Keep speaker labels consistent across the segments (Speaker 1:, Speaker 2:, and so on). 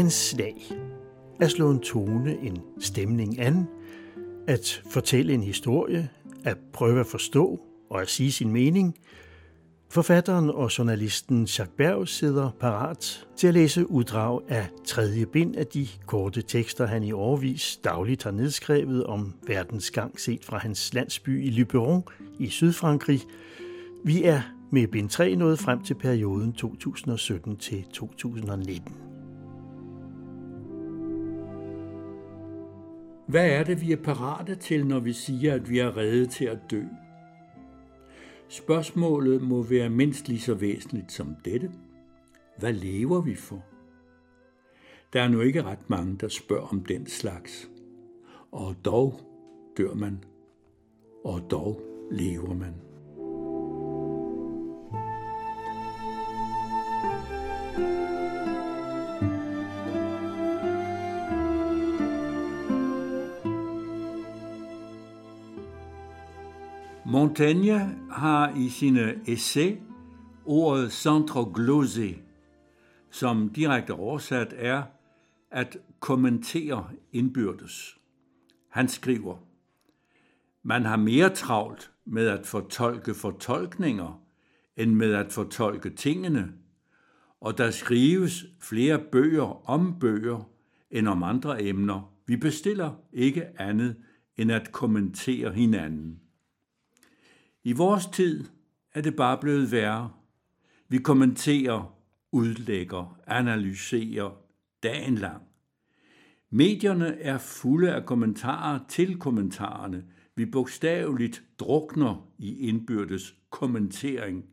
Speaker 1: anslag. At slå en tone, en stemning an, at fortælle en historie, at prøve at forstå og at sige sin mening. Forfatteren og journalisten Jacques Berg sidder parat til at læse uddrag af tredje bind af de korte tekster, han i årvis dagligt har nedskrevet om verdens gang set fra hans landsby i Luberon i Sydfrankrig. Vi er med bind 3 nået frem til perioden 2017-2019.
Speaker 2: Hvad er det, vi er parate til, når vi siger, at vi er redde til at dø? Spørgsmålet må være mindst lige så væsentligt som dette. Hvad lever vi for? Der er nu ikke ret mange, der spørger om den slags. Og dog dør man, og dog lever man. Montaigne har i sine essay ordet centre glosé, som direkte oversat er at kommentere indbyrdes. Han skriver, man har mere travlt med at fortolke fortolkninger, end med at fortolke tingene, og der skrives flere bøger om bøger end om andre emner. Vi bestiller ikke andet end at kommentere hinanden. I vores tid er det bare blevet værre. Vi kommenterer, udlægger, analyserer dagen lang. Medierne er fulde af kommentarer til kommentarerne. Vi bogstaveligt drukner i indbyrdes kommentering.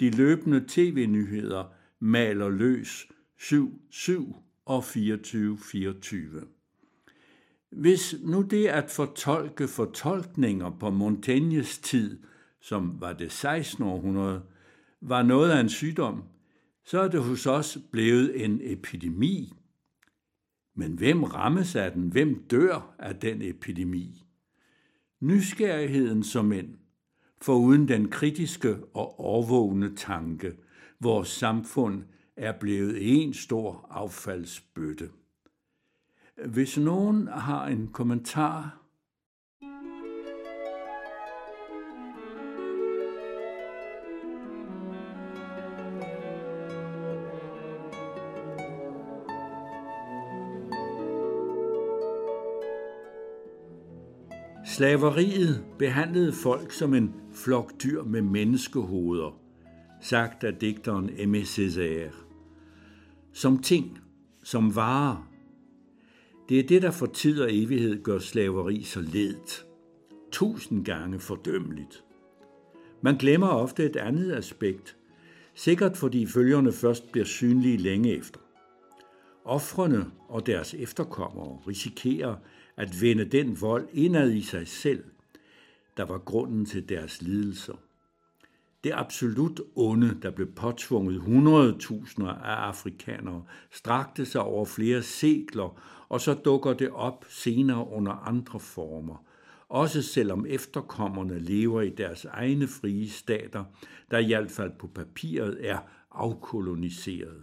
Speaker 2: De løbende tv-nyheder maler løs 7-7 og 24-24. Hvis nu det at fortolke fortolkninger på Montaignes tid – som var det 16. århundrede, var noget af en sygdom, så er det hos os blevet en epidemi. Men hvem rammes af den? Hvem dør af den epidemi? Nysgerrigheden som end, uden den kritiske og overvågende tanke, vores samfund er blevet en stor affaldsbøtte. Hvis nogen har en kommentar Slaveriet behandlede folk som en flok dyr med menneskehoveder, sagt af digteren Aimé Césaire. Som ting, som varer. Det er det, der for tid og evighed gør slaveri så ledt. Tusind gange fordømmeligt. Man glemmer ofte et andet aspekt, sikkert fordi følgerne først bliver synlige længe efter. Offrene og deres efterkommere risikerer at vende den vold indad i sig selv, der var grunden til deres lidelser. Det absolut onde, der blev påtvunget 100.000 af afrikanere, strakte sig over flere sekler, og så dukker det op senere under andre former. Også selvom efterkommerne lever i deres egne frie stater, der i hvert fald på papiret er afkoloniseret.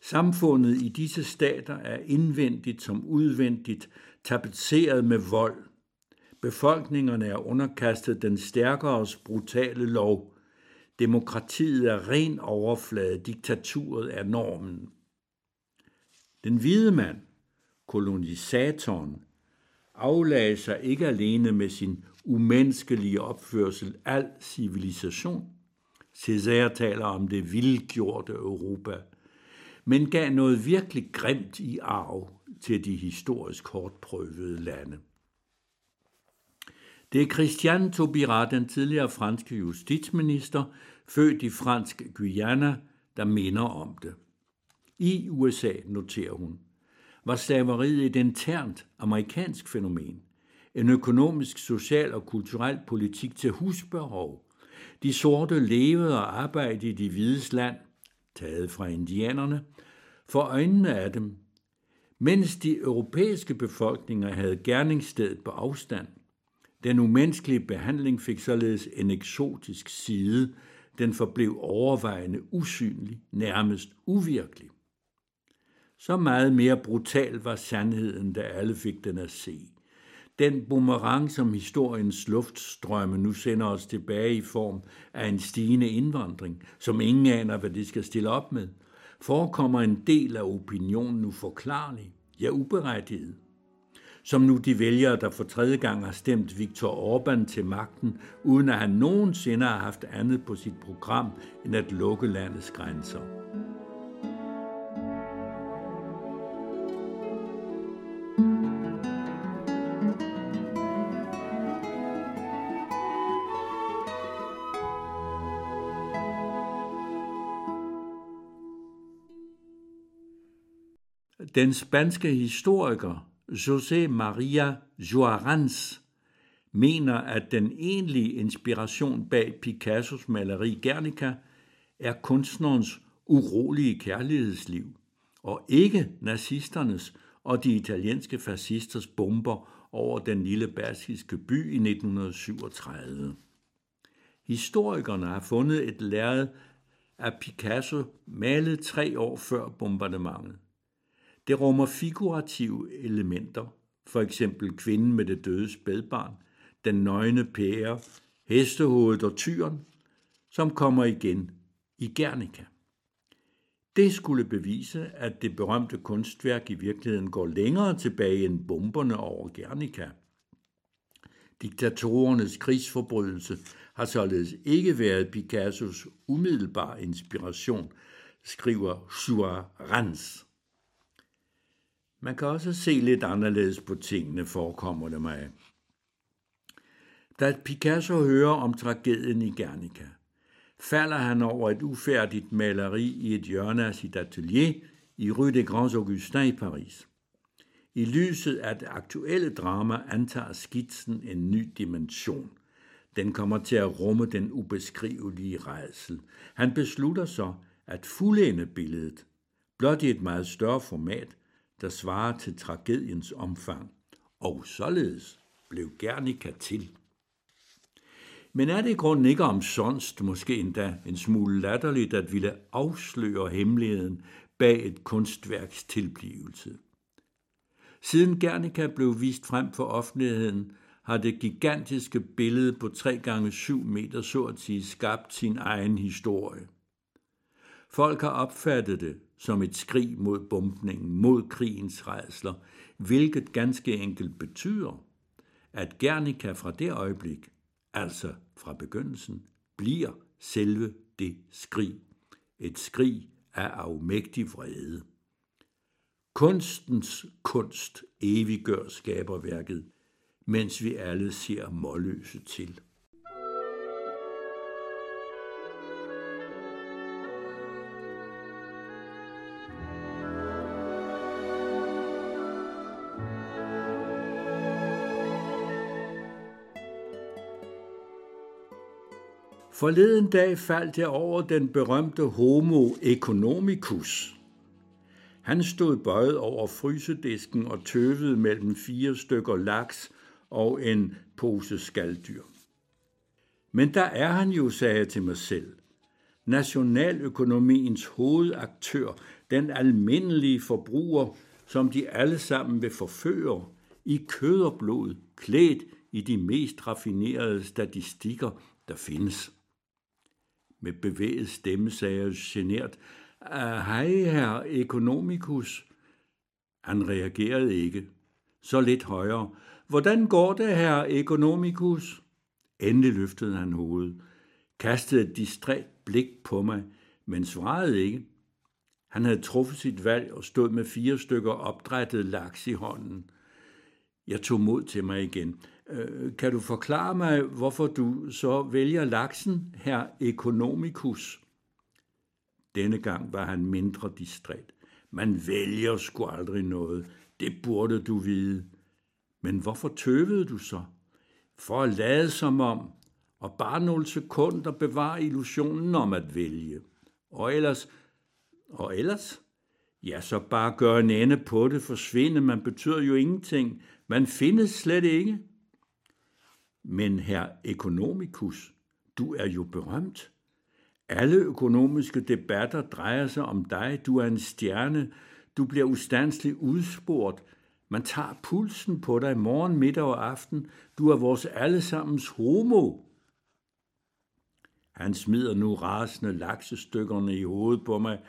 Speaker 2: Samfundet i disse stater er indvendigt som udvendigt tapetseret med vold. Befolkningerne er underkastet den stærkeres brutale lov. Demokratiet er ren overflade, diktaturet er normen. Den hvide mand, kolonisatoren, aflagde sig ikke alene med sin umenneskelige opførsel al civilisation. Cæsar taler om det vildgjorte Europa – men gav noget virkelig grimt i arv til de historisk hårdt prøvede lande. Det er Christian Taubira, den tidligere franske justitsminister, født i fransk Guyana, der minder om det. I USA, noterer hun, var slaveriet et internt amerikansk fænomen, en økonomisk, social og kulturel politik til husbehov. De sorte levede og arbejdede i de hvides land – taget fra indianerne, for øjnene af dem, mens de europæiske befolkninger havde gerningsstedet på afstand. Den umenneskelige behandling fik således en eksotisk side, den forblev overvejende usynlig, nærmest uvirkelig. Så meget mere brutal var sandheden, da alle fik den at se. Den boomerang, som historiens luftstrømme nu sender os tilbage i form af en stigende indvandring, som ingen aner, hvad det skal stille op med, forekommer en del af opinionen uforklarlig, ja uberettiget. Som nu de vælgere, der for tredje gang har stemt Viktor Orbán til magten, uden at han nogensinde har haft andet på sit program end at lukke landets grænser. Den spanske historiker José María Juarez mener, at den egentlige inspiration bag Picassos maleri Guernica er kunstnerens urolige kærlighedsliv, og ikke nazisternes og de italienske fascisters bomber over den lille baskiske by i 1937. Historikerne har fundet et lærred af Picasso malet tre år før bombardementet. Det rummer figurative elementer, for eksempel kvinden med det døde spædbarn, den nøgne pære, hestehovedet og tyren, som kommer igen i Gernika. Det skulle bevise, at det berømte kunstværk i virkeligheden går længere tilbage end bomberne over Gernika. Diktatorernes krigsforbrydelse har således ikke været Picassos umiddelbare inspiration, skriver Juarez. Man kan også se lidt anderledes på tingene, forekommer det mig. Da Picasso hører om tragedien i Guernica, falder han over et ufærdigt maleri i et hjørne af sit atelier i Rue des Grands Augustins i Paris. I lyset af det aktuelle drama antager skitsen en ny dimension. Den kommer til at rumme den ubeskrivelige rejsel. Han beslutter så at fuldende billedet, blot i et meget større format, der svarer til tragediens omfang, og således blev Gernika til. Men er det i grunden ikke omsonst, måske endda en smule latterligt, at ville afsløre hemmeligheden bag et kunstværks tilblivelse? Siden Gernika blev vist frem for offentligheden, har det gigantiske billede på 3 gange 7 meter så at sige skabt sin egen historie. Folk har opfattet det som et skrig mod bombningen, mod krigens redsler, hvilket ganske enkelt betyder, at Gernika fra det øjeblik, altså fra begyndelsen, bliver selve det skrig. Et skrig af afmægtig vrede. Kunstens kunst eviggør skaberværket, mens vi alle ser målløse til. Forleden dag faldt jeg over den berømte Homo economicus. Han stod bøjet over frysedisken og tøvede mellem fire stykker laks og en pose skalddyr. Men der er han jo, sagde jeg til mig selv. Nationaløkonomiens hovedaktør, den almindelige forbruger, som de alle sammen vil forføre, i kød og blod, klædt i de mest raffinerede statistikker, der findes. Med bevæget stemme sagde jeg genert, ah, Hej, herr Economicus. Han reagerede ikke. Så lidt højere. Hvordan går det, herr Economicus? Endelig løftede han hovedet, kastede et distræt blik på mig, men svarede ikke. Han havde truffet sit valg og stod med fire stykker opdrættet laks i hånden. Jeg tog mod til mig igen. Øh, kan du forklare mig, hvorfor du så vælger laksen, her Economicus? Denne gang var han mindre distræt. Man vælger sgu aldrig noget. Det burde du vide. Men hvorfor tøvede du så? For at lade som om, og bare nogle sekunder bevare illusionen om at vælge. Og ellers, og ellers? Ja, så bare gør en ende på det, forsvinde, man betyder jo ingenting. Man findes slet ikke. Men her Economicus, du er jo berømt. Alle økonomiske debatter drejer sig om dig. Du er en stjerne. Du bliver ustandsligt udspurgt. Man tager pulsen på dig morgen, middag og aften. Du er vores allesammens homo. Han smider nu rasende laksestykkerne i hovedet på mig,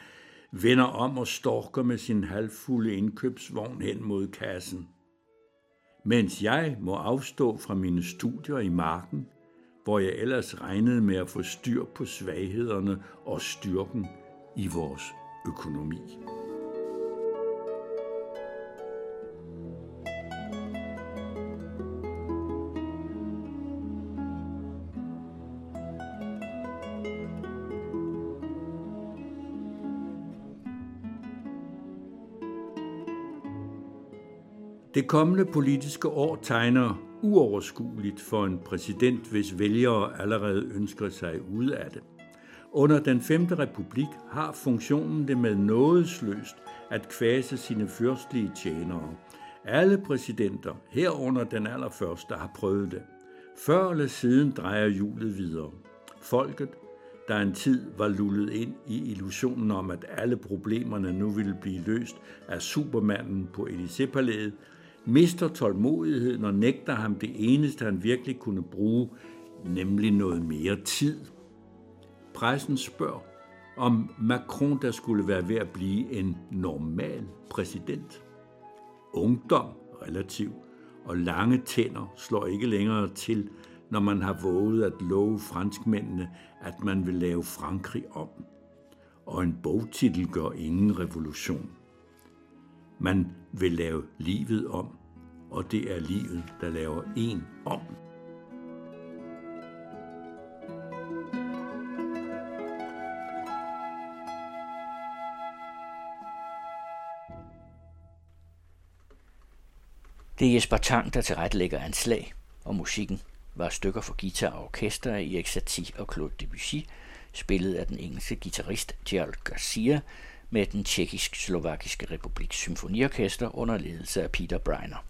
Speaker 2: vender om og storker med sin halvfulde indkøbsvogn hen mod kassen. Mens jeg må afstå fra mine studier i marken, hvor jeg ellers regnede med at få styr på svaghederne og styrken i vores økonomi. Det kommende politiske år tegner uoverskueligt for en præsident, hvis vælgere allerede ønsker sig ud af det. Under den 5. republik har funktionen det med nådesløst at kvæse sine fyrstlige tjenere. Alle præsidenter, herunder den allerførste, har prøvet det. Før eller siden drejer hjulet videre. Folket, der en tid var lullet ind i illusionen om, at alle problemerne nu ville blive løst af supermanden på Élysée-palæet, mister tålmodigheden og nægter ham det eneste, han virkelig kunne bruge, nemlig noget mere tid. Pressen spørger, om Macron der skulle være ved at blive en normal præsident. Ungdom, relativ, og lange tænder slår ikke længere til, når man har våget at love franskmændene, at man vil lave Frankrig om. Og en bogtitel gør ingen revolution. Man vil lave livet om, og det er livet, der laver en om.
Speaker 3: Det er Jesper Tang, der tilrettelægger anslag, og musikken var stykker for guitar og orkester af Erik Satie og Claude Debussy, spillet af den engelske guitarist Gerald Garcia, med den tjekkisk-slovakiske republiks symfoniorkester under ledelse af Peter Breiner.